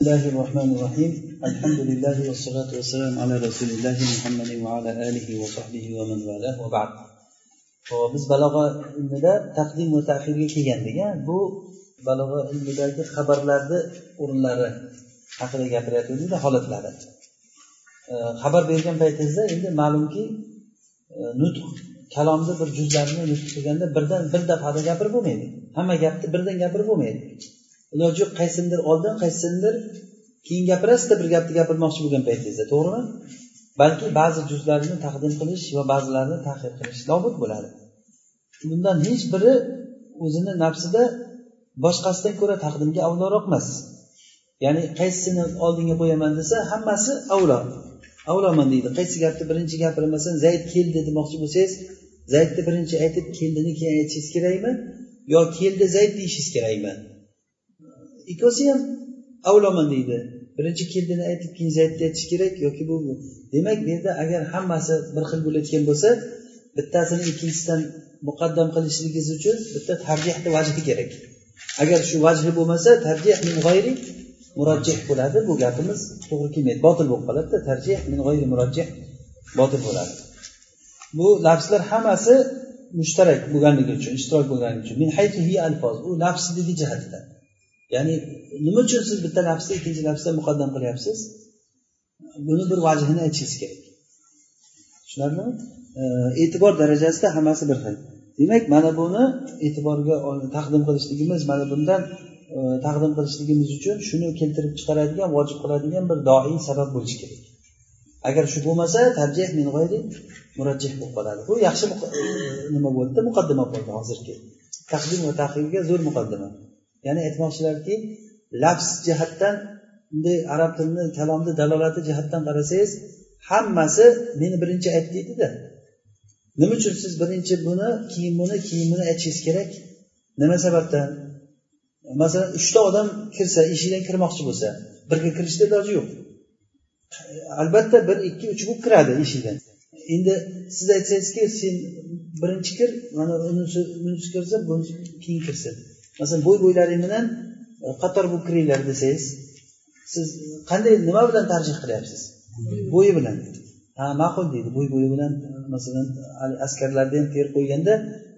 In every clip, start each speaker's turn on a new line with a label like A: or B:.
A: بسم الله الرحمن الرحيم الحمد لله والصلاة والسلام على رسول الله محمد وعلى آله وصحبه ومن والاه وبعد biz balog'a ilmida taqdim va tahirga kelgandik bu balog'a ilmidagi xabarlarni o'rinlari haqida gapiryapmizda holatlari xabar bergan paytingizda endi ma'lumki nutq kalomni bir juzlarini nutq qilganda birdan bir dafada gapirib bo'lmaydi hamma gapni birdan gapirib bo'lmaydi Iloji yo'q qaysidir oldin qaysidir keyin gapirasizda bir gapni gapirmoqchi bo'lgan paytingizda to'g'rimi? Balki ba'zi juzlarni taqdim qilish va ba'zilarini tahir qilish lobud bo'ladi. Bundan hech biri o'zini nafsida boshqasidan ko'ra taqdimga avloroq emas. Ya'ni qaysisini oldinga qo'yaman desa hammasi avlo. Avloman deydi. Qaysi gapni birinchi gapirmasan zayd keldi demoqchi bo'lsangiz zaydni birinchi aytib keldini keyin aytishingiz kerakmi? Yo keldi zayd deyishingiz kerakmi? Ikkovsi ham avloman deydi. Birinchi keldini aytib keyin zaydni aytish kerak yoki bu demak bu yerda agar hammasi bir xil bo'layotgan bo'lsa bittasini ikkinchisidan muqaddam qilishligingiz uchun bitta tarjihni vajhi kerak. Agar shu vajhi bo'lmasa tarjih min g'ayri murajjih bo'ladi. Bu gapimiz to'g'ri kelmaydi. Botil bo'lib qoladida tarjih min g'ayri murajjih botil bo'ladi. Bu lafzlar hammasi mushtarak bo'lganligi uchun ishtirok bo'lganligi uchun. Min alfoz. U lafzligi jihatdan. Ya'ni nima uchun siz bitta lafzni ikkinchi lafzdan muqaddam qilyapsiz? Buni bir vajhini aytishingiz kerak. Tushunarlimi? E'tibor darajasida hammasi bir xil. Demak mana buni e'tiborga taqdim qilishligimiz mana bundan e, taqdim qilishligimiz uchun shuni keltirib chiqaradigan vojib qiladigan bir doiy sabab bo'lishi kerak. Agar shu bo'lmasa tarjih min g'oyri murajjih bo'lib qoladi. Bu yaxshi e, nima bo'ldida muqaddima bo'ldi hozirgi. Taqdim va tahrirga zo'r muqaddima. Ya'ni aytmoqchilarki lafz jihatdan bunday arab tilini kalomni dalolati jihatdan qarasangiz hammasi meni birinchi ayt deydida nima uchun siz birinchi buni keyin buni keyin buni aytishingiz kerak? Nima sababdan? Masalan uchta odam kirsa eshikdan kirmoqchi bo'lsa birga kirishda iloji yo'q. Albatta bir ikki uch bo'lib kiradi eshikdan endi siz aytsangizki sen birinchi kir mana unisi kirsa bunisi keyin kirsin masalan bo'y bo'ylaring bilan e, qator bo'lib kiringlar desangiz siz qanday nima bilan tarjih qilyapsiz? Bo'yi bilan. Ha ma'qul deydi bo'y bo'yi bilan masalan askarlarni ham terib qo'yganda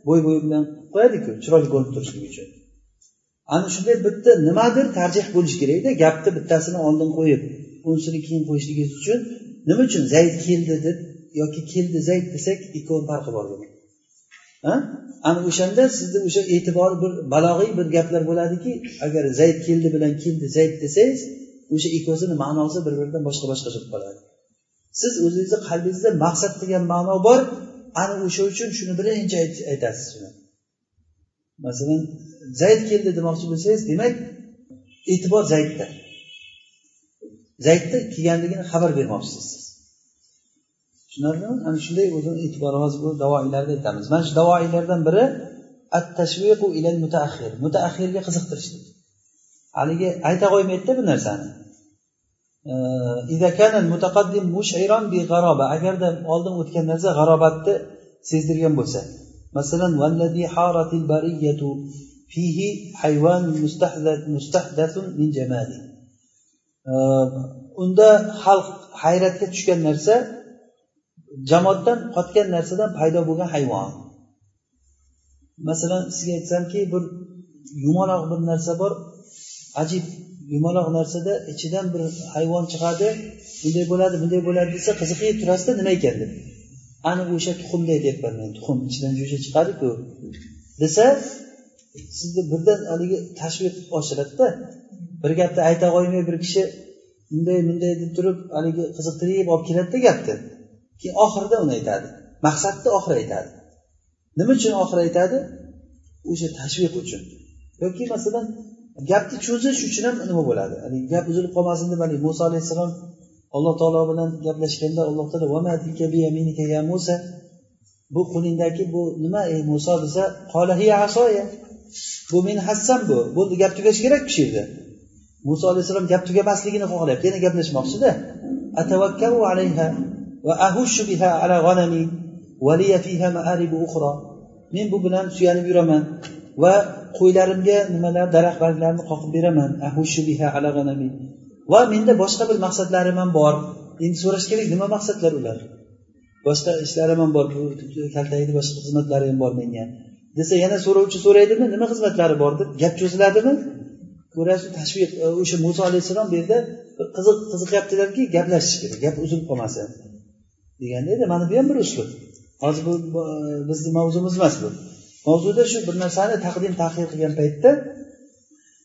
A: bo'y bo'yi bilan qo'yadiku chiroyli ko'rinib turishligi uchun. Ana shunday bitta nimadir tarjih bo'lishi kerakda gapni bittasini oldin qo'yib unisini keyin qo'yishligingiz uchun nima uchun zayd keldi deb yoki keldi zayd desak ikkovini farqi bor buni ana o'shanda sizni o'sha e'tibori bir balog'iy bir gaplar bo'ladiki agar zayd keldi bilan keldi zayd desangiz o'sha ikkovsini ma'nosi bir biridan boshqa boshqacha bo'lib qoladi. Siz o'zingizni qalbingizda maqsad degan ma'no bor ana o'sha uchun shuni birinchi aytasiz masalan zayd keldi demoqchi bo'lsangiz demak e'tibor zaydda. Zaydni kelganligini xabar bermoqchisiz tushunarlimi? Ana shunday o'zini e'tiborimiz bu davoiylarni aytamiz. Mana shu davoiylardan biri at tashviqu ilal mutaaxir mutaaxirga qiziqtirishlik haligi ayta qo'ymaydida bu narsani. Agarda oldin o'tgan narsa g'arobatni sezdirgan bo'lsa. Masalan fihi hayvon mustahdathun min jamali. Unda xalq hayratga tushgan narsa jamotdan qotgan narsadan paydo bo'lgan hayvon. Masalan sizga aytsamki bir yumaloq bir narsa bor ajib yumaloq narsada ichidan bir hayvon chiqadi bunday bo'ladi bunday bo'ladi desa qiziqib turasizda nima ekan deb. Ana o'sha tuxumday deyapman men tuxum ichidan jo'sha chiqadiku desa sizni birdan haligi tashviq oshiradida bir gapni ayta qo'ymay bir kishi bunday bunday deb turib haligi qiziqtirib olib keladida gapni. Keyin oxirida uni aytadi. Maqsadni oxiri aytadi. Nima uchun oxiri aytadi? O'sha tashviq uchun. Yoki masalan gapni cho'zish uchun ham nima bo'ladi? Haligi gap uzilib qolmasin deb haligi muso alayhissalom alloh taolo bilan gaplashganda alloh taolo musa? Bu qo'lingdagi bu nima ey muso desa bu meni hassam bu. Bo'ldi gap tugashi kerak shu yerda. Muso alayhissalom gap tugamasligini xohlayapti. Yana gaplashmoqchida. Men bu bilan suyanib yuraman va qo'ylarimga nimalar daraxt barglarini qoqib beraman va menda boshqa bir maqsadlarim ham bor. Endi so'rash kerak nima maqsadlar ular? Boshqa ishlarim ham bor bu kaltakni boshqa xizmatlari ham bor menga. Desa yana so'rovchi so'raydimi nima xizmatlari bor deb gap cho'ziladimi? Ko'rasiz tashviq o'sha muso alayhissalom bu yerda qiziq qiziqyaptilarki gaplashish kerak gap uzilib qolmasin deganda edi mana bu ham bir uslub hozir bu bizni mavzumiz emas bu. Mavzuda shu bir narsani taqdim tahir qilgan paytda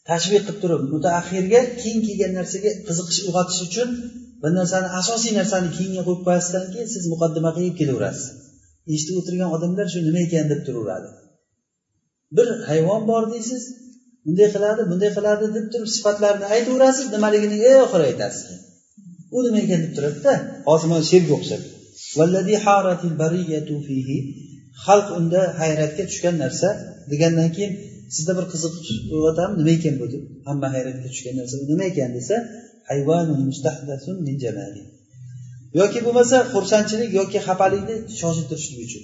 A: tashviq qilib turib mutaaxirga keyin kelgan narsaga qiziqish uyg'otish uchun bir narsani asosiy narsani keyinga qo'yib qo'yasizdan keyin siz muqaddima qilib kelaverasiz. Eshitib o'tirgan odamlar shu nima ekan deb turaveradi. Bir hayvon bor deysiz bunday qiladi bunday qiladi deb turib sifatlarini aytaverasiz nimaligini e, oxiri aytasiz u nima ekan deb turadida. Hozir mana sherga o'xshab xalq unda hayratga tushgan narsa degandan keyin sizda bir qiziqish uyg'otami nima ekan bu deb? Hamma hayratga tushgan narsa bu nima ekan desa yoki bo'lmasa xursandchilik yoki xafalikni shoshiltirishlik uchun.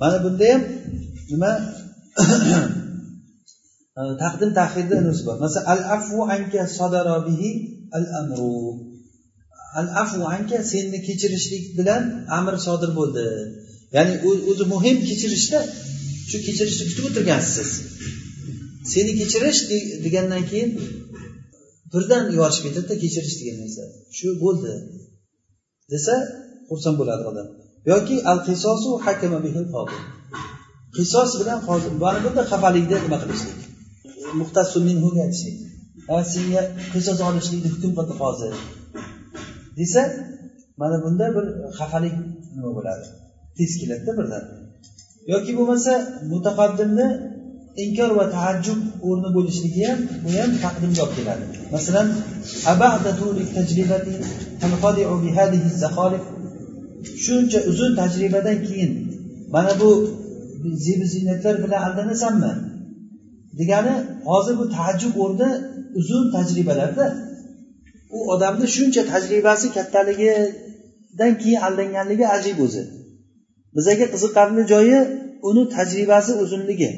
A: Mana bunda ham nima? Taqdim tahirda unisi bor. Masalan al afu anka sodara bihi al amru al afu anka senni kechirishlik bilan amr sodir bo'ldi. Ya'ni o'zi muhim kechirishda shu kechirishni kutib o'tirgansiz. Siz seni kechirish degandan keyin birdan yorishib ketadida kechirish degan narsa. Shu bo'ldi. Desa xursand bo'ladi odam. Yoki al qisosu hakama qisos bilan mana bunda xafalikda nima qilishlik? Muxtasu minhu aytishlik? Senga qisos olishlikni hukm qildi hozir. Desa mana bunda bir xafalik nima bo'ladi? Tez keladida birdan. Yoki bo'lmasa mutaqaddimni inkor va taajjub o'rni bo'lishligi ham bu ham taqdimga olib keladi. Masalan shuncha uzun tajribadan keyin mana bu zebi ziynatlar bilan aldanasanmi? degani hozir bu taajjub o'rni uzun tajribalarda u odamni shuncha tajribasi kattaligidan keyin aldanganligi ajib o'zi. Bizaga qiziqarli joyi uni tajribasi uzunligi.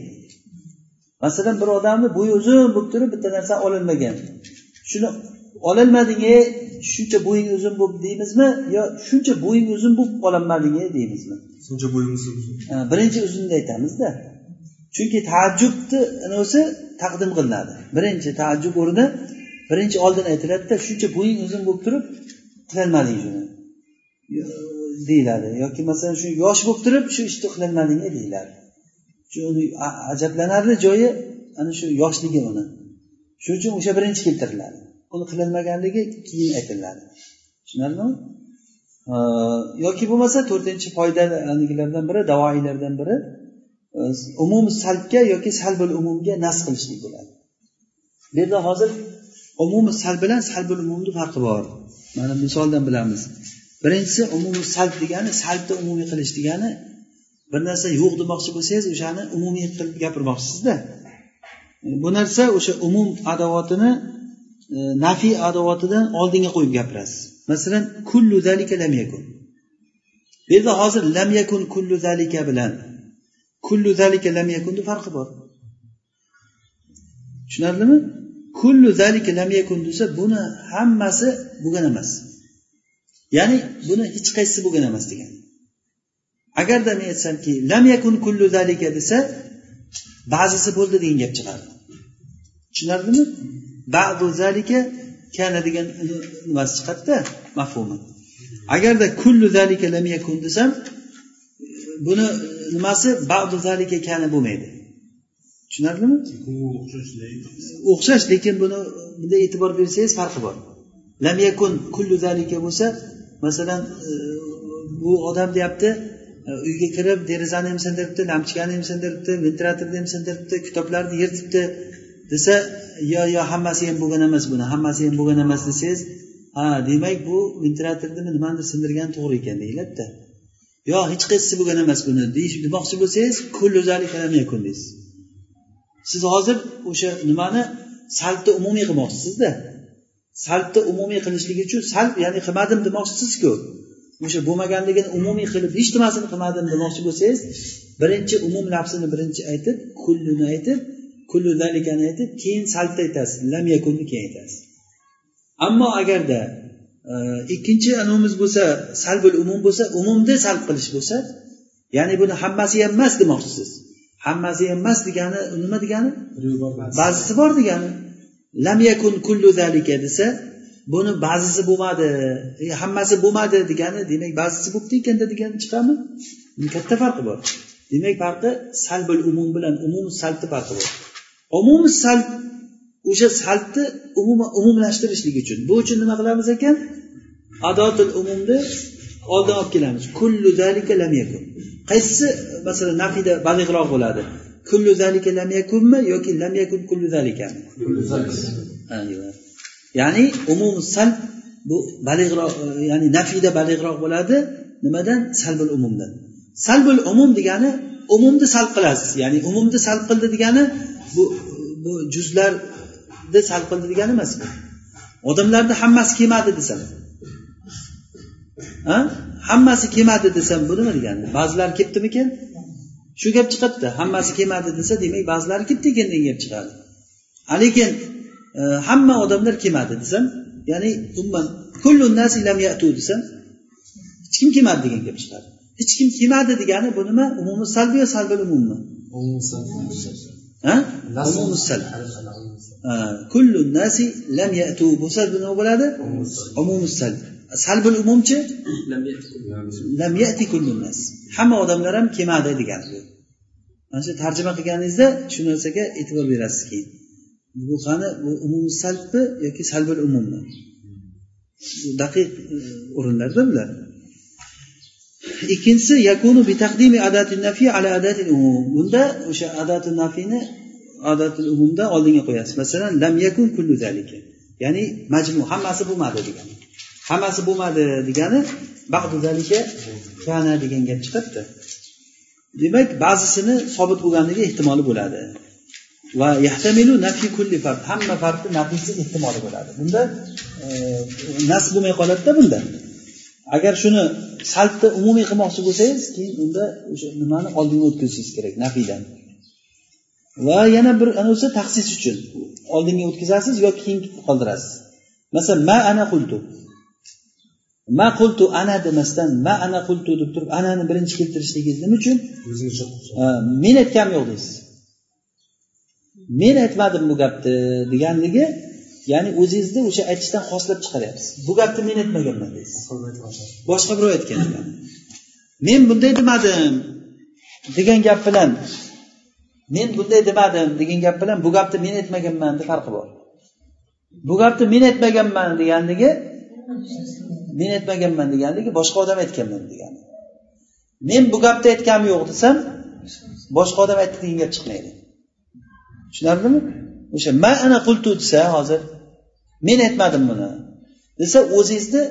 A: Masalan bir odamni bo'yi uzun bo'lib turib bitta narsa ololmagan shuni ololmading ey shuncha bo'ying uzun bo'lib deymizmi yo shuncha bo'ying uzun bo'lib ololmading ey deymizmi?
B: Shuncha bo'yingiz uzun
A: birinchi uzunni aytamizda. Chunki taajjubni o'zi taqdim qilinadi. Birinchi taajjub o'rni birinchi oldin aytiladida shuncha bo'ying uzun bo'lib turib qilolmading shuni. Deyiladi. Yoki masalan shu yosh bo'lib turib shu ishni qilolmading e, deyiladi. Ajablanarli joyi ana shu yoshligi uni. Shuning uchun o'sha birinchi keltiriladi. Uni qilolmaganligi keyin aytiladi tushunarlimi? Yoki bo'lmasa to'rtinchi foydalilardan biri davoiylardan biri e, umum salbga yoki salbul umumga nas qilishlik bo'ladi. Bu yerda hozir umumi salb bilan salbul umumni farqi bor. Mana misoldan bilamiz. Birinchisi umumiy salb degani salbni umumiy qilish degani bir narsa yo'q demoqchi bo'lsangiz o'shani umumiy qilib gapirmoqchisizda. Bu narsa o'sha umum adovatini e, nafiy adovatidan oldinga qo'yib gapirasiz. Masalan kullu zalika lam yakun. Bu yerda hozir lam yakun kullu zalika bilan kullu zalika lam yakunni farqi bor. Tushunarlimi? Kullu zalika lam yakun desa buni hammasi bo'lgan emas. Ya'ni buni hech qaysisi bo'lgan emas degan. Agarda men aytsamki lam yakun kullu zalika desa ba'zisi bo'ldi degan gap chiqadi tushunarlimi ba'du zalika kana degan nimasi chiqadida mafhumi agarda kullu zalika lam yakun desam buni nimasi ba'du zalika kana bo'lmaydi. Tushunarlimi? O'xshash lekin buni bunday e'tibor bersangiz farqi bor. Lam yakun kullu zalika bo'lsa masalan e, bu odam deyapti e, uyga kirib derazani ham sindiribdi lampochkani ham sindiribdi ventilyatorni ham sindiribdi kitoblarni yirtibdi desa yo yo hammasi ham bo'lgan emas buni hammasi ham bo'lgan emas desangiz ha demak bu ventilyatorni nimanidir sindirgani to'g'ri ekan deyiladida yo hech qaysisi bo'lgan emas buni demoqchi bo'lsangiz deysiz siz hozir o'sha nimani salbni umumiy qilmoqchisizda. Salbni umumiy qilishligi uchun salb ya'ni qilmadim demoqchisizku. O'sha bo'lmaganligini umumiy qilib hech nimasini qilmadim demoqchi bo'lsangiz birinchi umum lafzini birinchi aytib kulluni aytib kullu zalikani aytib keyin salbni aytasiz. Lam yakunni keyin aytasiz. Ammo agarda e, ikkinchi anavimiz bo'lsa salbul umum bo'lsa umumni salb qilish bo'lsa ya'ni buni hammasi ham emas demoqchisiz. Hammasi ham emas degani nima degani? Ba'zisi bor degani. Lam yakun kullu zalika desa buni ba'zisi bo'lmadi. E, hammasi bo'lmadi degani demak ba'zisi bo'libdi ekanda degani chiqadimi katta farqi bor. Demak farqi salbul umum bilan umum salbni farqi bor. Umum salb o'sha umuman umumlashtirishlik uchun. Bu uchun nima qilamiz ekan? Adotul umumni oldin olib kelamiz. Kullu zalika lam yakun qaysisi masalan nafiyda baliqroq bo'ladi? Kullu zalika lam yakunmi yoki lam yakun kullu zalikami ya'ni umum salb bu baliqroq ya'ni nafiyda baliqroq bo'ladi nimadan? Salbul umumdan. Salbul umum degani umumni salb qilasiz. Ya'ni umumni salb qildi degani bu bu juzlarni salb qildi degani emas bu odamlarni hammasi kelmadi desam. Ha hammasi kelmadi desam bu nima degani ba'zilari kelibdimikan shu gap chiqadida. Hammasi kelmadi desa demak ba'zilari kelibdi ekan degan gap chiqadi. Lekin e, hamma odamlar kelmadi desam ya'ni umuman kullu nasi lam yatu desam hech kim kelmadi degan gap chiqadi. Hech kim kelmadi degani bu nima? Umumiy salbi yo umummi lam yatu. Bo'lsa bu nima bo'ladi salbul umumchi? Lam yati. Kullu nas. Hamma odamlar ham kelmadi degani bu mana shu tarjima qilganingizda shu narsaga e'tibor berasiz keyin. Bu qani bu umumiy salbmi yoki salbul umummi daqiq e, o'rinlarda bular ikkinchisi yakunu bi taqdimi adati nafi ala adati umum. Bunda o'sha adati nafini adati umumda oldinga qo'yasiz. Masalan lam yakun kullu zalika. Ya'ni majmu hammasi bo'lmadi degani hammasi bo'lmadi degani kana degan gap chiqibdi. Demak ba'zisini sobit bo'lganligi ehtimoli bo'ladi. Va yahtamilu nafi kulli fard hamma fardni nafisi ehtimoli bo'ladi. Bunda e, nas bo'lmay qoladida bunda. Agar shuni salbni umumiy qilmoqchi bo'lsangiz keyin unda o'sha nimani oldinga o'tkazishingiz kerak nafiydan. Va yana bir anavisi taqsis uchun oldinga o'tkazasiz yoki keyin qoldirasiz. Masalan ma ana qultu. Ma qultu ana demasdan ma ana qultu deb turib anani birinchi keltirishligingiz nima uchun? Men aytganim yo'q deysiz. Men aytmadim bu gapni deganligi ya'ni o'zingizni o'sha aytishdan xoslab chiqaryapsiz. Bu gapni men aytmaganman deysiz. Boshqa birov aytgan men bunday demadim degan gap bilan men bunday demadim degan gap bilan bu gapni men aytmaganmanni farqi bor. Bu gapni men aytmaganman deganligi men aytmaganman deganligi boshqa odam aytganman degani. Men bu gapni aytganim yo'q desam boshqa odam aytdi degan gap chiqmaydi. Tushunarlimi? O'sha ma ana qultu desa hozir men aytmadim buni desa o'zingizni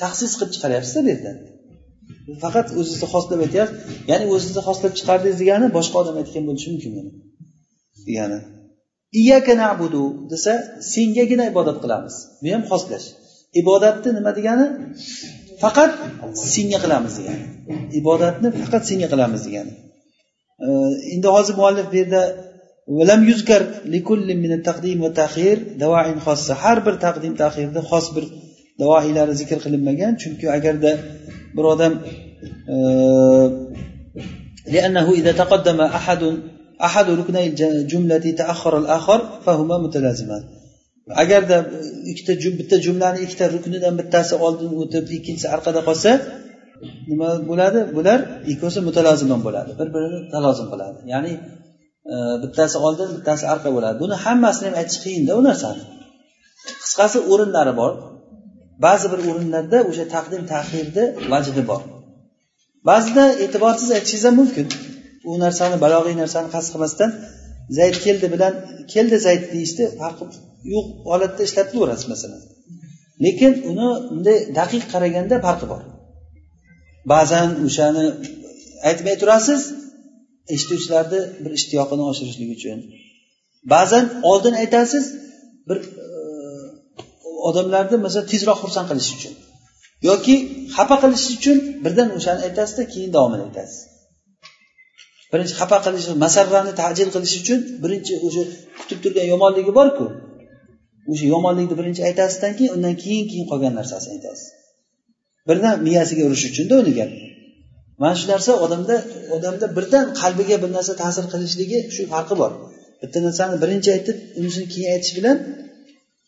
A: tahsis qilib chiqaryapsizda bu yerda. Faqat o'zingizni xoslab aytyapsiz ya'ni o'zingizni xoslab chiqardingiz degani boshqa odam aytgan bo'lishi mumkin buni degani. Iyaka nabudu desa sengagina ibodat qilamiz. Bu ham xoslash. ibodatni nima degani faqat senga qilamiz degani ibodatni faqat senga qilamiz degani endi hozir muallif bu yerda har bir taqdim tahirda xos bir davoiylari zikr qilinmagan chunki agarda bir odam لأنه إذا تقدم أحد أحد ركني الجملة تأخر الآخر فهما متلازمان agarda ikkita bitta jumlani ikkita ruknidan bittasi oldin o'tib ikkinchisi orqada qolsa nima bo'ladi? Bular ikkovsi mutalozimon bo'ladi bir birini talozim qiladi ya'ni e, bittasi oldin bittasi orqa bo'ladi. Buni hammasini ham aytish qiyinda u narsani qisqasi o'rinlari bor. Ba'zi bir o'rinlarda o'sha taqdim tahirni vajdi bor. Ba'zida e'tiborsiz aytishingiz ham mumkin. U narsani balog'iy narsani qasd qilmasdan zayd keldi bilan keldi zayd deyishni farqi yo'q holatda ishlatilaverasiz masalan. Lekin uni bunday daqiq qaraganda farqi bor. Ba'zan o'shani aytmay turasiz eshituvchilarni bir ishtiyoqini oshirishlik uchun. Ba'zan oldin aytasiz bir e, odamlarni masalan tezroq xursand qilish uchun. Yoki xafa qilish uchun birdan o'shani aytasizda keyin davomini aytasiz. Birinchi xafa qilish masarrani tajil qilish uchun birinchi o'sha kutib turgan yomonligi borku o'sha yomonlikni birinchi aytasizdan keyin undan keyin keyin qolgan narsasini aytasiz. Birdan miyasiga urish uchunda uni gap. Mana shu narsa odamda odamda birdan qalbiga bir narsa ta'sir qilishligi shu farqi bor. Bitta narsani birinchi aytib unisini keyin aytish bilan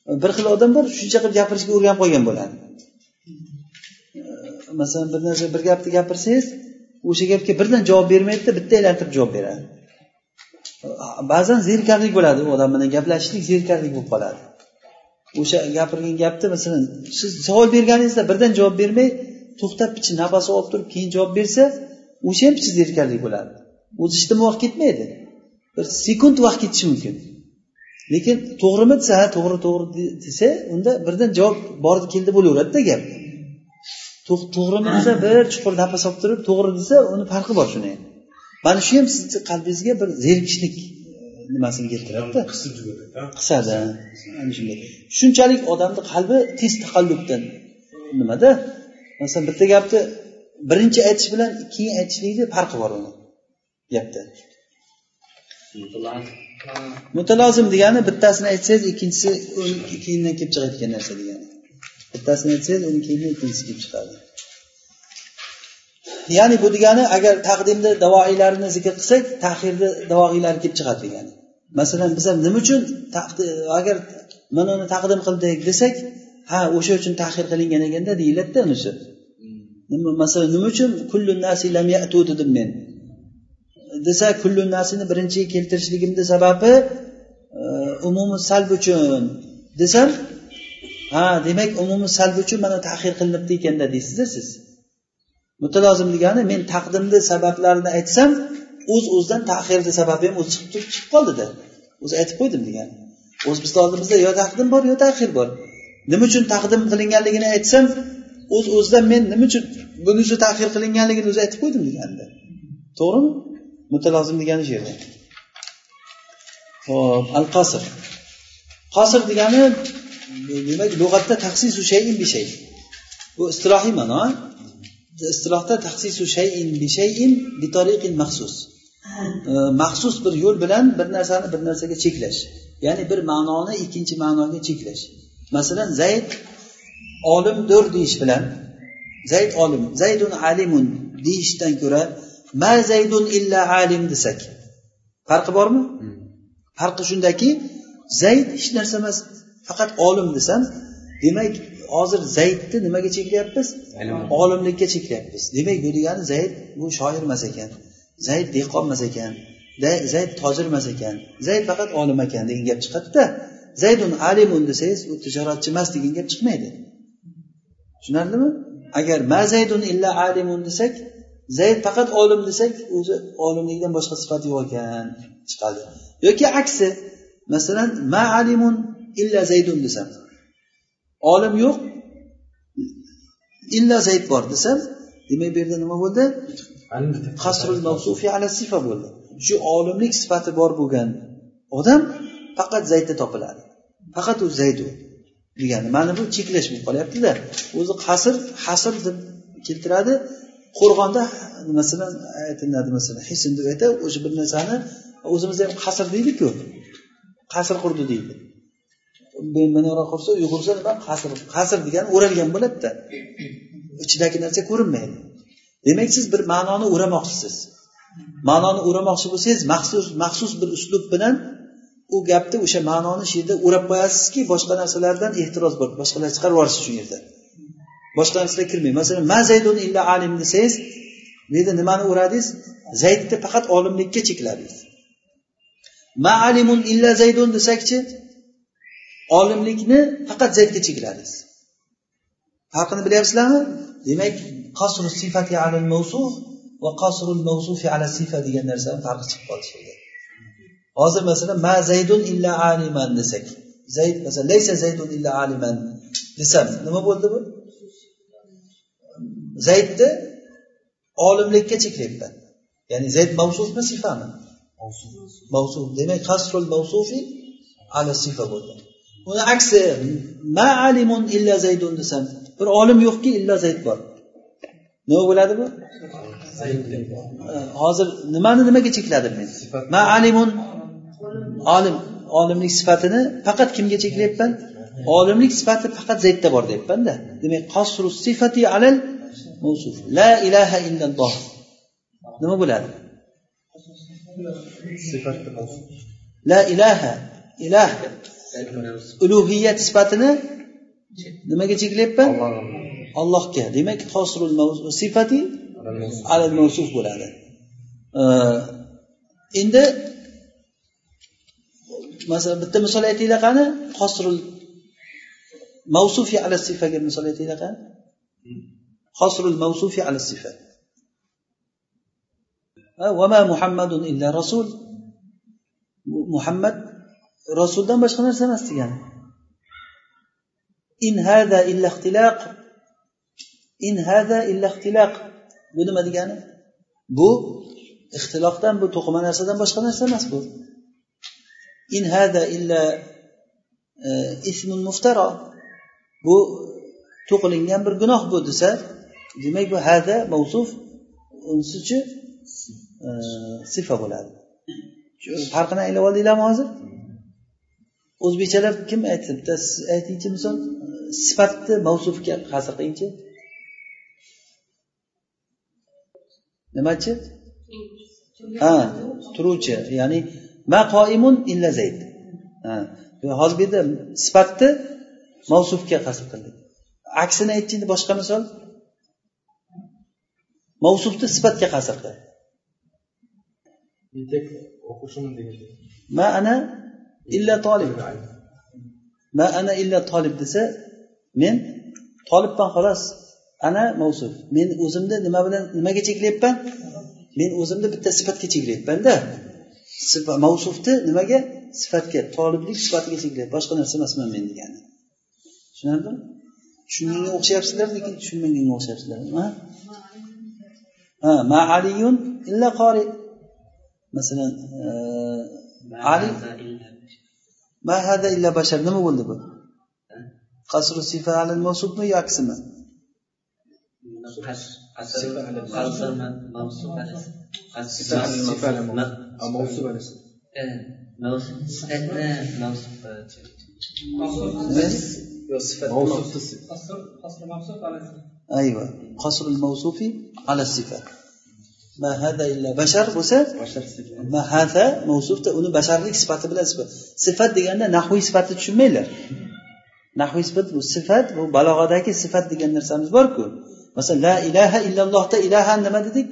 A: e, bir xil odam bor shuncha qilib gapirishga o'rganib qolgan bo'ladi. E, masalan bir narsa bir gapni gapirsangiz o'sha gapga birdan javob bermaydida bitta aylantirib javob beradi. E, ba'zan zerikarlik bo'ladi u odam bilan gaplashishlik zerikarlik bo'lib qoladi. O'sha gapirgan gapni masalan siz savol berganingizda birdan javob bermay to'xtab picha nafas olib turib keyin javob bersa o'sha ham picha zerikarlik bo'ladi o'zi ijtimoiy vaqt ketmaydi. Bir sekund vaqt ketishi mumkin. Lekin to'g'rimi desa ha to'g'ri to'g'ri desa unda birdan javob bordi keldi bo'laveradida gap. To'g'rimi desa bir chuqur nafas olib turib to'g'ri desa uni farqi bor shuni. Mana shu ham sizni qalbingizga bir zerikishlik. Nimasini keltiradida qisadi. Ana shunchalik odamni qalbi tez taqallubdan nimada? Masalan bitta gapni birinchi aytish bilan keyin aytishlikni farqi bor uni gapda. Mutalozim degani bittasini aytsangiz ikkinchisi keyindan kelib chiqayotgan narsa degani. Bittasini aytsangiz uni keyin ikkinchisi kelib chiqadi. Ya'ni bu degani agar taqdimda davoiylarini zikr qilsak tahirda davoiylari kelib chiqadi degani masalan biz ham nima uchun agar mana uni taqdim qildik desak ha o'sha uchun tahir qilingan ekanda deyiladida unisi masalan nima uchun kullu nasi lam yatu dedim men? Desa kullu nasini birinchiga keltirishligimni sababi e, umumiy salb uchun. Desam ha demak umumiy salb uchun mana tahir qilinibdi ekanda deysizda siz. Mutalozim degani men taqdimni sabablarini aytsam o'z o'zidan tahirni sababi ham o'zi chiqib turib chiqib qoldida o'zi aytib qo'ydim degan. O'zi bizni oldimizda yo taqdim bor yo tahir bor. Nima uchun taqdim qilinganligini aytsam o'z o'zidan men nima uchun bunisi tahir qilinganligini o'zi aytib qo'ydim deganda. To'g'rimi? Mutalozim degani shu yerda. Ho'p al qasr qasr degani demak lug'atda taqsisu shayin bi shay bu istilohiy ma'no istilohda taxsisu shayin bi shayin bi tariqin maxsus. Maxsus bir yo'l bilan bir narsani bir narsaga cheklash. Ya'ni bir ma'noni ikkinchi ma'noga cheklash. Masalan zayd olimdir deyish bilan zayd olim zaydun alimun deyishdan ko'ra ma zaydun illa alim desak farqi bormi? Farqi shundaki zayd hech narsa emas faqat olim desam demak hozir zaydni nimaga cheklayapmiz? Olimlikka cheklayapmiz. Demak bu degani zayd bu shoir emas ekan. Zayd dehqon emas ekan. Zayd tojir emas ekan. Zayd faqat olim ekan degan gap chiqadida zaydun alimun desangiz u tijoratchi emas degan gap chiqmaydi. Tushunarlimi? Agar ma zaydun illa alimun desak zayd faqat olim desak o'zi olimlikdan boshqa sifat yo'q ekan. Chiqadi. Yoki aksi masalan ma alimun illa zaydun desam olim yo'q. Illa zayd bor desam demak bu yerda nima bo'ldi? Qasrul mavsufi ala sifa bo'ldi. Shu olimlik sifati bor bo'lgan odam faqat zaydda topiladi. Faqat u zayd u degani. Mana bu cheklash bo'lib qolyaptida. O'zi qasr hasr deb keltiradi. Qo'rg'onda masalan aytiladi masalan hisn deb aytadi o'sha bir narsani o'zimizda ham qasr deydiku. Qasr qurdi deydi. Buyoqqa qursa yugursa nima? Qasr qasr degani o'ralgan bo'ladida ichidagi narsa ko'rinmaydi. Demak siz bir ma'noni o'ramoqchisiz. Ma'noni o'ramoqchi bo'lsangiz maxsus maxsus bir uslub bilan u gapni o'sha ma'noni shu yerda o'rab qo'yasizki boshqa narsalardan ehtiroz bor boshqalar chiqarib yuborasiz shu yerda. Boshqa narsalar kirmaydi. Masalan ma zaydun illa alim desangiz bu yerda nimani o'radingiz? Zaydni faqat olimlikka chekladingiz. Ma alimun illa zaydun desakchi olimlikni faqat zaydga chekladingiz farqini bilyapsizlarmi? Demak qasru sifati alal mavsuf va qasrul mavsufi ala sifa degan narsani farqi chiqib qoldi shu yerda hozir masalan ma zaydun illa aliman desak zayd masalan laysa zaydun illa aliman desam nima bo'ldi bu? Zaydni olimlikka cheklayapman. Ya'ni zayd mavsufmi sifami? Mavsuf. Demak qasrul mavsufi ala sifa bo'ldi uni aksi ma alimun illa zaydun desam bir olim yo'qki illo zayd bor. Nima bo'ladi bu? Hozir nimani nimaga chekladim men? Ma alimun olim olimlik sifatini faqat kimga cheklayapman? Olimlik sifati faqat zaydda bor deyapmanda. Demak qasru sifati alal mavsuf. La ilaha illalloh. Nima bo'ladi? La ilaha ilah ulug'iyat sifatini nimaga cheklayapman allohga demak qosrul sifati alal mavsuf bo'ladi endi masalan bitta misol aytinglar qani qosrul mavsufi ala sifaga misol aytinglar qani qosrul mavsufi ala sifa vama muhammadun illa rasul muhammad rasuldan boshqa narsa emas degani. In hada illa ixtiloq in hada illa ixtiloq bu nima degani? Bu ixtilofdan bu to'qima narsadan boshqa narsa emas bu. In hada illa e, ismun muftaro. Bu to'qilingan bir gunoh bu desa demak bu hada mavsuf unisichi e, sifa bo'ladi. Farqini anglab oldinglarmi hozir? O'zbekchalab kim aytdi bitta siz aytingchi misol sifatni mavsufga hasr qilingchi nimachi ha turuvchi. Ya'ni ma qoimun illa zayd. Hozir bu yerda sifatni mavsufga qasd qildik aksini aytchi boshqa misol. Mavsufni sifatga qasr qil ma ana illa tolib ma ana illa tolib desa men tolibman xolos. Ana mavsuf men o'zimni nima bilan nimaga cheklayapman? Men o'zimni bitta sifatga cheklayapmanda mavsufni nimaga? Sifatga toliblik sifatiga cheklayapman. Boshqa narsa emasman men degani. Tushunarlimi? Tushunganga o'xshayapsizlar lekin tushunmaganga o'xshayapsizlar. Ha ma aliyun illa qori masalan e, ali ما هذا إلا بشر نما bo'ldi bu قصر الصفة على الموصوف يعكسم موصوف أيوه قصر الموصوف على الصفة. mahada illa bashar bo'lsa mahata mavsufda uni basharlik sifati bilan sifat sifat deganda nahviy sifatni tushunmanglar. Nahviy sifat bu sifat bu balog'adagi sifat degan narsamiz borku. Masalan la ilaha illallohda ilaha nima dedik?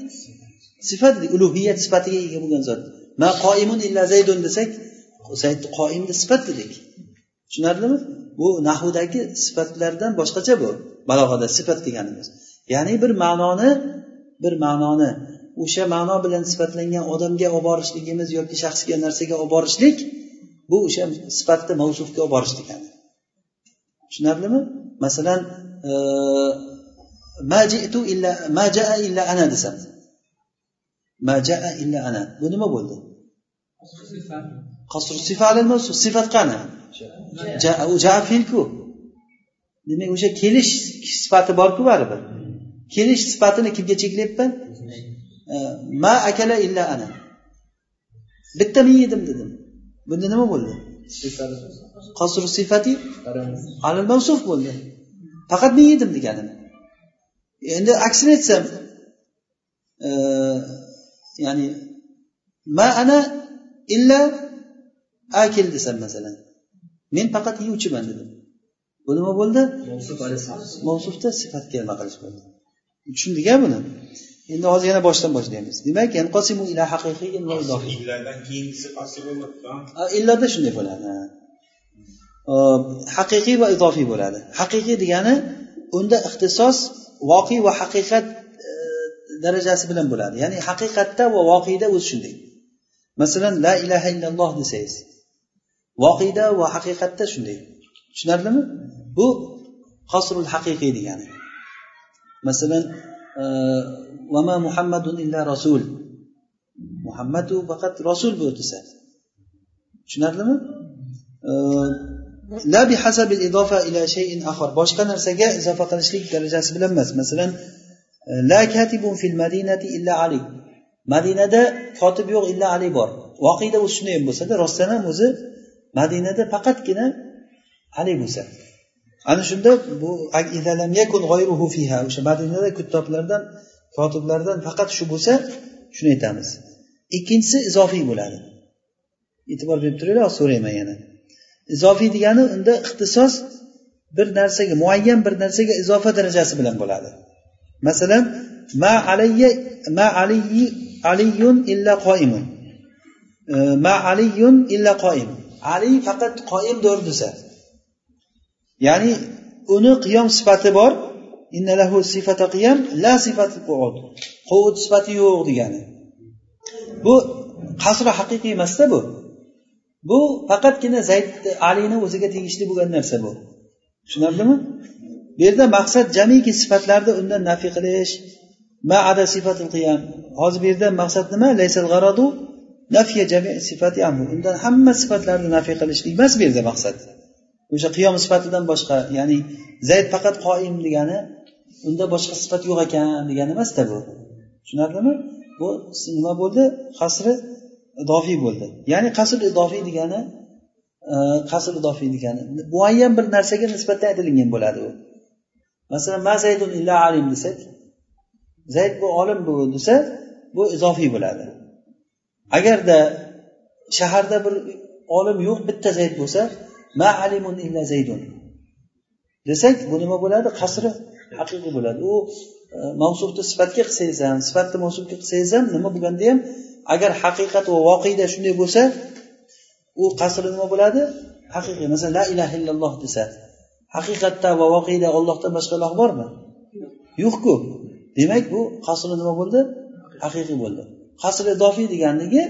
A: Sifat ulug'iyat sifatiga ega bo'lgan zot. Ma qoimun illa zaydun desak zaydni qoimni sifat dedik. Tushunarlimi? Bu nahudagi sifatlardan boshqacha bu balog'ada sifat deganimiz. Ya'ni bir ma'noni bir ma'noni o'sha ma'no bilan sifatlangan odamga olib borishligimiz yoki shaxsga narsaga olib borishlik bu o'sha sifatni mavsufga olib borish degani. Tushunarlimi? Masalan e, majitu illa majaa illa ana desam. Majaa illa ana bu nima bo'ldi? Qasr sifat. Qani? U ja fe'lku demak o'sha kelish sifati borku baribir. Kelish sifatini kimga cheklayapman? Ma akala illa ana. Bitta men yedim dedim. Bunda nima bo'ldi? Qasr sifati alal mavsuf bo'ldi. Faqat men yedim deganim. Endi aksini aytsam ya'ni ma ana illa akil desam masalan men faqat yeyuvchiman dedim. Bu nima bo'ldi? Mavsufda sifatga nima qilish bo'ldi. Tushundik a buni endi hozir yana boshdan boshlaymiz. Demak illarda shunday bo'ladi. Haqiqiy va izofiy bo'ladi. Haqiqiy degani unda ixtisos voqe va haqiqat e, darajasi bilan bo'ladi. Ya'ni haqiqatda va voqeda o'zi shunday. Masalan la ilaha illalloh desangiz voqeda va haqiqatda shunday. Tushunarlimi? Bu qosrul haqiqiy degani. Masalan vama muhammadun illa rasul. Muhammad u faqat rasul bu desa tushunarlimi? La bihasabil idofa ila shayin axar boshqa narsaga izofa qilishlik darajasi bilan emas. Masalan la katibun fil madinati illa ali. Madinada kotib yo'q illa ali bor. Voqeda o'zi shunday ham bo'lsada rostdan ham o'zi madinada faqatgina ali bo'lsa. Ana shunda bu o'sha madinada kuttoblardan kotiblardan faqat shu bo'lsa shuni aytamiz. Ikkinchisi izofiy bo'ladi. E'tibor berib turinglar so'rayman yana. Izofiy degani unda ixtisos bir narsaga muayyan bir narsaga izofa darajasi bilan bo'ladi. Masalan ma alayya ma aliyi aliyun illa qoimun. Ma aliyun illa qoim. Ali faqat qoimdir desa. Ya'ni uni qiyom sifati bor. Innalahu sifata qiyam la sifati qu'ud. Quvud sifati yo'q degani. Bu qasri haqiqiy emasda bu. Bu faqatgina zayd alini o'ziga tegishli bo'lgan narsa bu. Tushunarlimi? Bu yerda maqsad jamiki sifatlarni undan nafiy qilish. Maada sifatil qiyam. Hozir bu yerda maqsad nima? Laysal g'aradu nafiya jami sifati undan hamma sifatlarni nafiy qilishlik emas bu yerda maqsad. O'sha qiyom sifatidan boshqa ya'ni zayd faqat qoim degani unda boshqa sifat yo'q ekan degani emasda bu. Tushunarlimi? Bu nima bo'ldi? Qasri idofiy bo'ldi. Ya'ni qasr idofiy degani e, qasr idofiy degani. Muayyan bir narsaga nisbatan aytilingan bo'ladi u. Masalan ma zaydun illa alim desak zayd bu olim bu desa bu izofiy bo'ladi. Agarda shaharda bir olim yo'q bitta zayd bo'lsa ma alimun illa zaydun. Desak bu nima bo'ladi? Qasri haqiqiy bo'ladi. U e, mavsufni sifatga qilsangiz ham sifatni mavsufga qilsangiz ham nima bo'lganda ham agar haqiqat va voqeda shunday bo'lsa u qasri nima bo'ladi? Haqiqiy. Masalan la ilaha illalloh desa haqiqatda va voqeda ollohdan boshqa iloh bormi? Yo'qku. Demak bu qasri nima bo'ldi? Haqiqiy bo'ldi. Qasri idofiy deganligi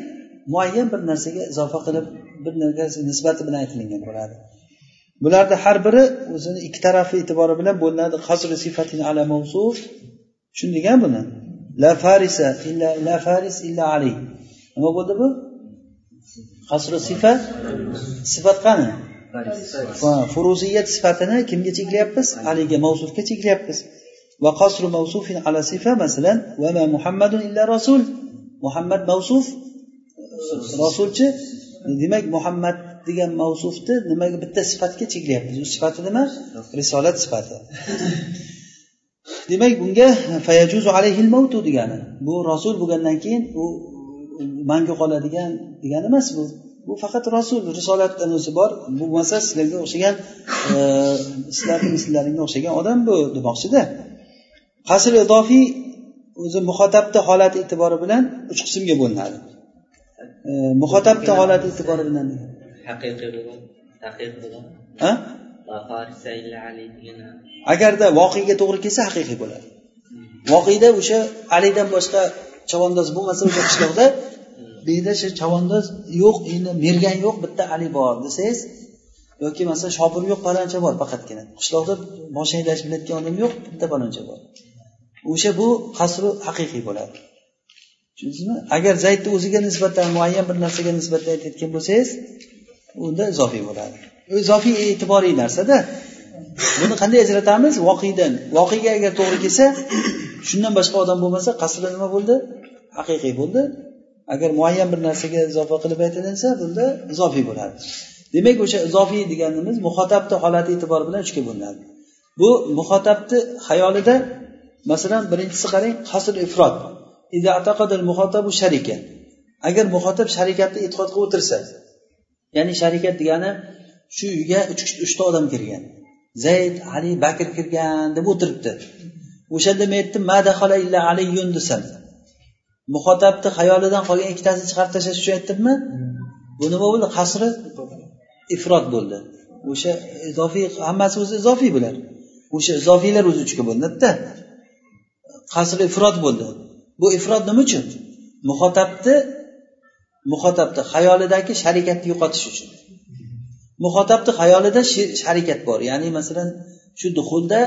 A: muayyan bir narsaga izofa qilib bir narsa nisbati bilan aytilingan bo'ladi. Bularni har biri o'zini ikki tarafi e'tibori bilan bo'linadi. Qasri sifatin ala mavsuf. Tushundik a buni. La farisa illa la faris illa ali nima bo'ldi bu? Qasru sifat? Sifat qani? Furuziyat sifatini kimga cheklayapmiz? Aliga mavsufga cheklayapmiz. Va qasru mavsufin ala sifa masalan va ma muhammadun illa rasul. Muhammad mavsuf rasulchi demak muhammad degan mavsufni nimaga bitta sifatga cheklayapmiz? U sifati nima? Risolat sifati. Demak bunga fayajuzu alayhil mavtu degani bu rasul bo'lgandan keyin u mangu qoladigan degani emas bu bu faqat rasul risolatdan o'zi bor. Bo'lmasa sizlarga o'xshagan e, sizlarni mislaringga o'xshagan odam bu demoqchida. Qasr idofiy o'zi muhotabni holati e'tibori bilan uch qismga bo'linadi. E, muhotabni holati e'tibori bilan haqiqiy agarda voqega to'g'ri kelsa haqiqiy bo'ladi. Voqeda o'sha alidan boshqa chavandoz bo'lmasa o'sha qishloqda bu yerda shu chavandoz yo'q endi mergan yo'q bitta ali bor desangiz yoki masalan shopir yo'q paloncha bor faqatgina. Qishloqda bosh haydashni bilayotgan odam yo'q bitta paloncha bor. O'sha bu qasri haqiqiy bo'ladi tushundingizmi agar zaydni o'ziga nisbatan muayyan bir narsaga nisbatan aytayotgan bo'lsangiz unda izofiy bo'ladi. Izofiy e'tiboriy narsada buni qanday ajratamiz? Voqedan voqega agar to'g'ri kelsa shundan boshqa odam bo'lmasa qasri nima bo'ldi? Haqiqiy bo'ldi. Agar muayyan bir narsaga izofa qilib aytilinsa bunda izofiy bo'ladi. Demak o'sha izofiy deganimiz muhotabni holati e'tibori bilan uchga bo'linadi. Bu muhotabni xayolida masalan birinchisi qarang qasr ifrot ifrod sharika agar muhotab sharikatni e'tiqod qilib o'tirsa ya'ni sharikat degani shu uyga uchta odam kirgan zayd ali bakr kirgan deb o'tiribdi o'shanda men aytdim madahala illa aliyun desam muhotabni xayolidan qolgan ikkitasini chiqarib tashlash uchun aytdimmi bu nima bo'ldi qasri ifrod bo'ldi o'sha izofiy hammasi o'zi izofiy bular o'sha izofiylar o'zi uchga bo'linadida qasri ifrod bo'ldi bu ifrod nima uchun? Muhotabni muhotabni xayolidagi sharikatni yo'qotish uchun. Muhotabni xayolida sharikat bor. Ya'ni masalan shu duxulda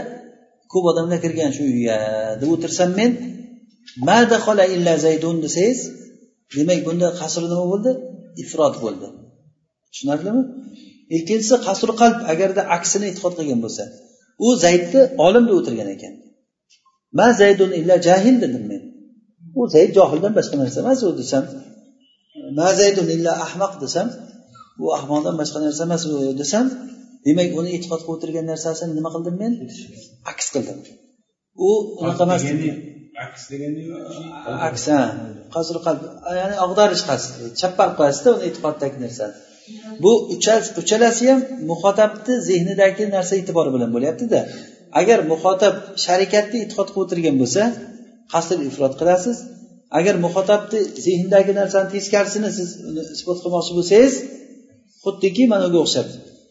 A: ko'p odamlar kirgan shu uyga. Deb o'tirsam men madahola illa zaydun desangiz demak bunda qasr nima bo'ldi? Ifrod bo'ldi. Tushunarlimi? Ikkinchisi qasr qalb. Agarda aksini e'tiqod qilgan bo'lsa u zaydni olim deb o'tirgan ekan. Ma zaydun illa jahil dedim men. U zayd johildan boshqa narsa emas u desam ma zaydun illa ahmoq desam bu ahmoqdan boshqa narsa emas u desam demak uni e'tiqod qilib o'tirgan narsasini nima qildim men? Aks qildim. U unaqa emas.
B: Aks degani
A: aks ha. Qasri qalb ya'ni ag'darish qasd chappa qilib qo'yasizda uni e'tiqoddagi narsani bu uchalasi ham muxotabni zehnidagi narsa e'tibori bilan bo'lyaptida. Agar muxotab sharikatni e'tiqod qilib o'tirgan bo'lsa qasr ifrot qilasiz. Agar muxotabni zehnidagi narsani teskarisini siz isbot qilmoqchi bo'lsangiz xuddiki mana unga o'xshab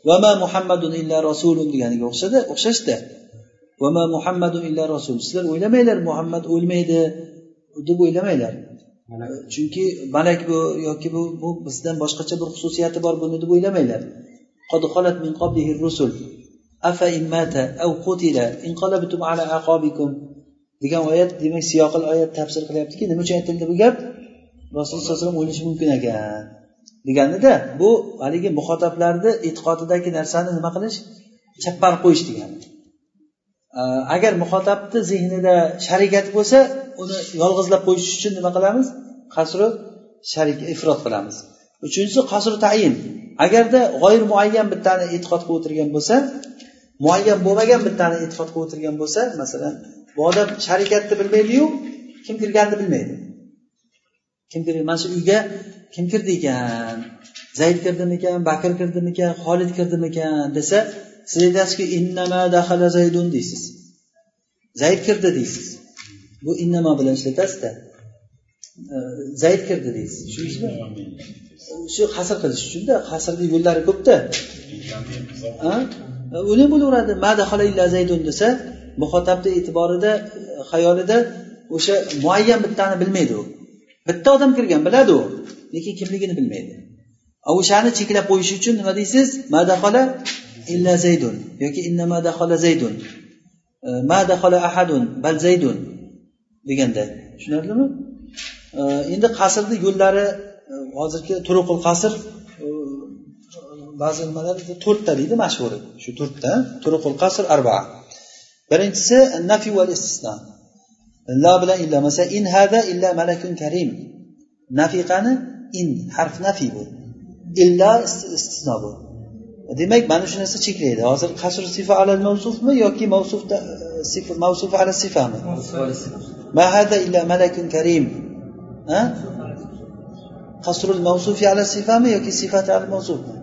A: vama muhammadun illa rasulun deganiga o'xshadi o'xshashda vama muhammadun illa rasul. Sizlar o'ylamanglar muhammad o'lmaydi deb o'ylamanglar. Chunki malak bu yoki bu bu bizdan boshqacha bir xususiyati bor buni deb o'ylamanglar. Min qablihi rusul. Afa immata aw qutila inqalabtum ala aqabikum degan oyat demak siyoqil oyat tafsir qilyaptiki nima uchun aytildi bu gap? Rasululloh sallallohu alayhi vasallam o'lishi mumkin ekan. Deganida bu haligi muxotablarni e'tiqodidagi narsani nima qilish? Chapparib qo'yish degani. Agar muxotabni zehnida sharikat bo'lsa uni yolg'izlab qo'yish uchun nima qilamiz? Qasru sharik ifrot qilamiz. Uchinchisi qasru tayin. Agarda g'oyir muayyan bittani e'tiqod qilib o'tirgan bo'lsa muayyan bo'lmagan bittani e'tiqod qilib o'tirgan bo'lsa masalan bu odam sharikatni bilmaydiyu kim kirganini bilmaydi. Kim kirdi? Mana shu uyga kim kirdi ekan? Zayd kirdimikan bakr kirdimikan xolid kirdimikan desa siz aytasizki innama dahala zaydun deysiz. Zayd kirdi deysiz. Bu innama bilan ishlatasizda. Zayd kirdi deysiz. Tushundingizmi shu hasr qilish uchunda hasrni yo'llari ko'pda. Uni ham bo'laveradi. Madahala illa zaydun desa muhotabni e'tiborida e, xayolida o'sha muayyan bittani bilmaydi u. Bitta odam kirgan biladi u lekin kimligini bilmaydi. O'shani cheklab qo'yish uchun nima deysiz? Madahala illa zaydun yoki inna madahala zaydun. E, madahala ahadun bal zaydun deganda. Tushunarlimi? E, endi qasrni yo'llari hozirgi turuqul qasr ba'zi nimalar to'rtta deydi mashhuri. Shu to'rtta. Turuqul qasr arbaa. Birinchisi nafi val istisno la bilan illamasa in hada illa malakun karim nafiqani in harf nafiy bu illa istisno bu demak mana shu narsa cheklaydi hozir qasr sifa alal mavsufmi yoki mavsufda mavsuf ala sifami ma hada illa malakun karim qasrul mavsufi ala sifami yoki sifati al mavsufmi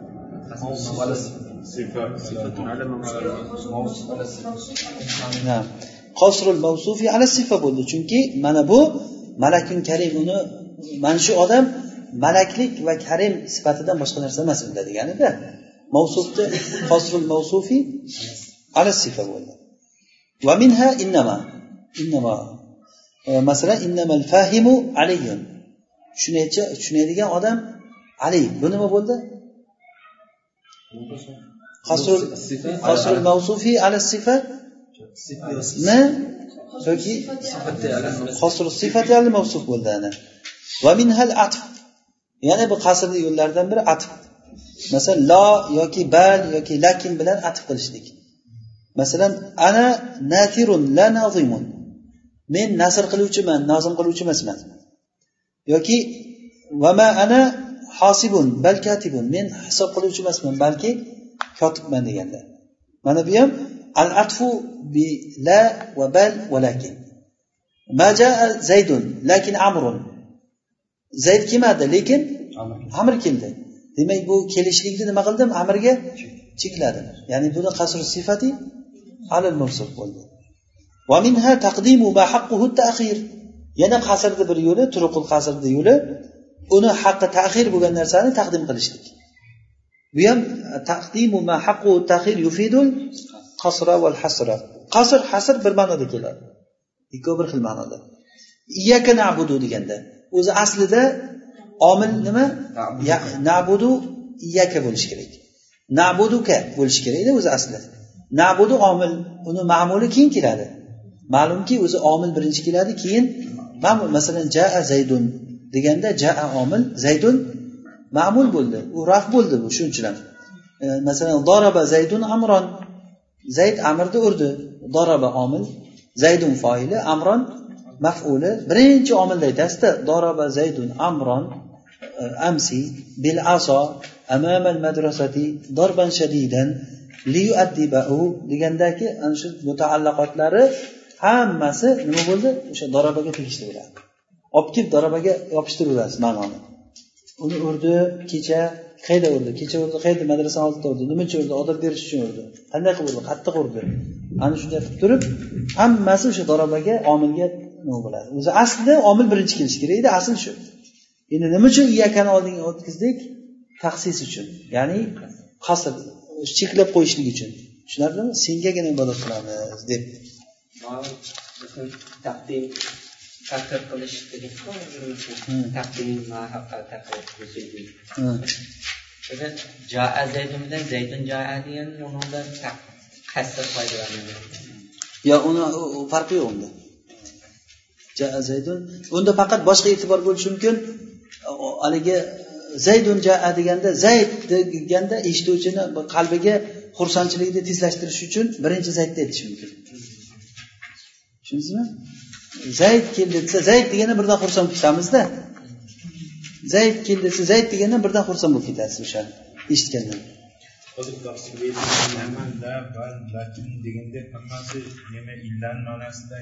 A: qosrul mavsufi ala sifa bo'ldi. Chunki mana bu malakun karim uni mana shu odam malaklik va karim sifatidan boshqa narsa emas unda deganida mavsufni qosrul mavsufi ala sifa bo'ldi. Va minha innama innama e, masalan innamal fahimu aliyun. Tushunadigan odam ali. Bu nima bo'ldi? Qasrul mavsufi ala sifa ni yoki qasrul sifati al mavsuf bo'ldi ana. Va minhal atf. Yana bu qasrni yo'llaridan biri atf. Masalan lo yoki bal yoki lakin bilan atf qilishlik. Masalan ana natirun la nazimun. Men nasr qiluvchiman nozim qiluvchi emasman. Yoki vama ana hosibun bal katibun. Men hisob qiluvchi emasman balki kotibman deganda. Mana bu ham al atfu bi la va bal va lakin. Majaa zaydun lakin amrun. Zayd kelmadi lekin amr keldi demak bu kelishlikni nima qildim? Amirga chekladim ya'ni buni qasr sifati alil mursul bo'ldi. Yana qasrni bir yo'li turuqul qasrni yo'li. Uni haqqi ta'xir bo'lgan narsani taqdim qilishlik. Bu ham taqdimu ma haqqu taxir yufidul qasra val hasra. Qasr hasr bir ma'noda keladi. Ikkovi bir xil ma'noda. Iyyaka nabudu deganda. O'zi aslida omil nima? Nabudu. Iyyaka bo'lishi kerak. Nabuduka bo'lishi kerakda o'zi asli nabudu omil uni ma'muli keyin keladi? Ma'lumki o'zi omil birinchi keladi keyin ma'mul masalan jaa zaydun deganda jaa omil zaydun ma'mul bo'ldi. U raf bo'ldi bu shuning uchun ham. E, masalan doraba zaydun amron. Zayd amirni urdi. Doraba omil. Zaydun foili amron mafuli. Birinchi omilni aytasizda doraba zaydun amron e, amsi bil aso amamal madrasati dorban shadidan degandagi ana shu mutaallaqotlari hammasi nima bo'ldi? O'sha dorabaga tegishli bo'ladi. Olib kelib dorabaga yopishtirib yuborasiz ma'noni. Uni urdi kecha qayerda urdi? Kecha urdi qayerda? Madrasani oldida urdi. Nimacha urdi? Odob berish uchun urdi. Qanday qilib urdi? Qattiq urdi. Ana shunday qilib turib hammasi o'sha dorobaga omilga nima bo'ladi? O'zi aslida omil birinchi kelishi kerak edi. Asl shu. Endi nima uchun iyakani oldinga o'tkazdik? Taqsis uchun ya'ni qasr cheklab qo'yishlik uchun. Tushunarlimi sengagina ibodat qilamiz deb.
B: Taqdim taqdir qilish taqdim jaa zaydun bilan zaydun jaa degan undan qasr foydalanadi
A: yo uni farqi yo'q unda. Jaa zaydun unda faqat boshqa e'tibor bo'lishi mumkin. Haligi zaydun jaa deganda zayd deganda eshituvchini qalbiga xursandchilikni tezlashtirish uchun birinchi zaydni aytish mumkin. Tushundingizmi zayd keldi desa zayd degani birdan xursand bo'lib ketamizda. Zayd keldi desa zayd degani birdan xursand bo'lib ketasiz o'shani eshitgandan
C: deganda hammasi nima illarni ma'nosida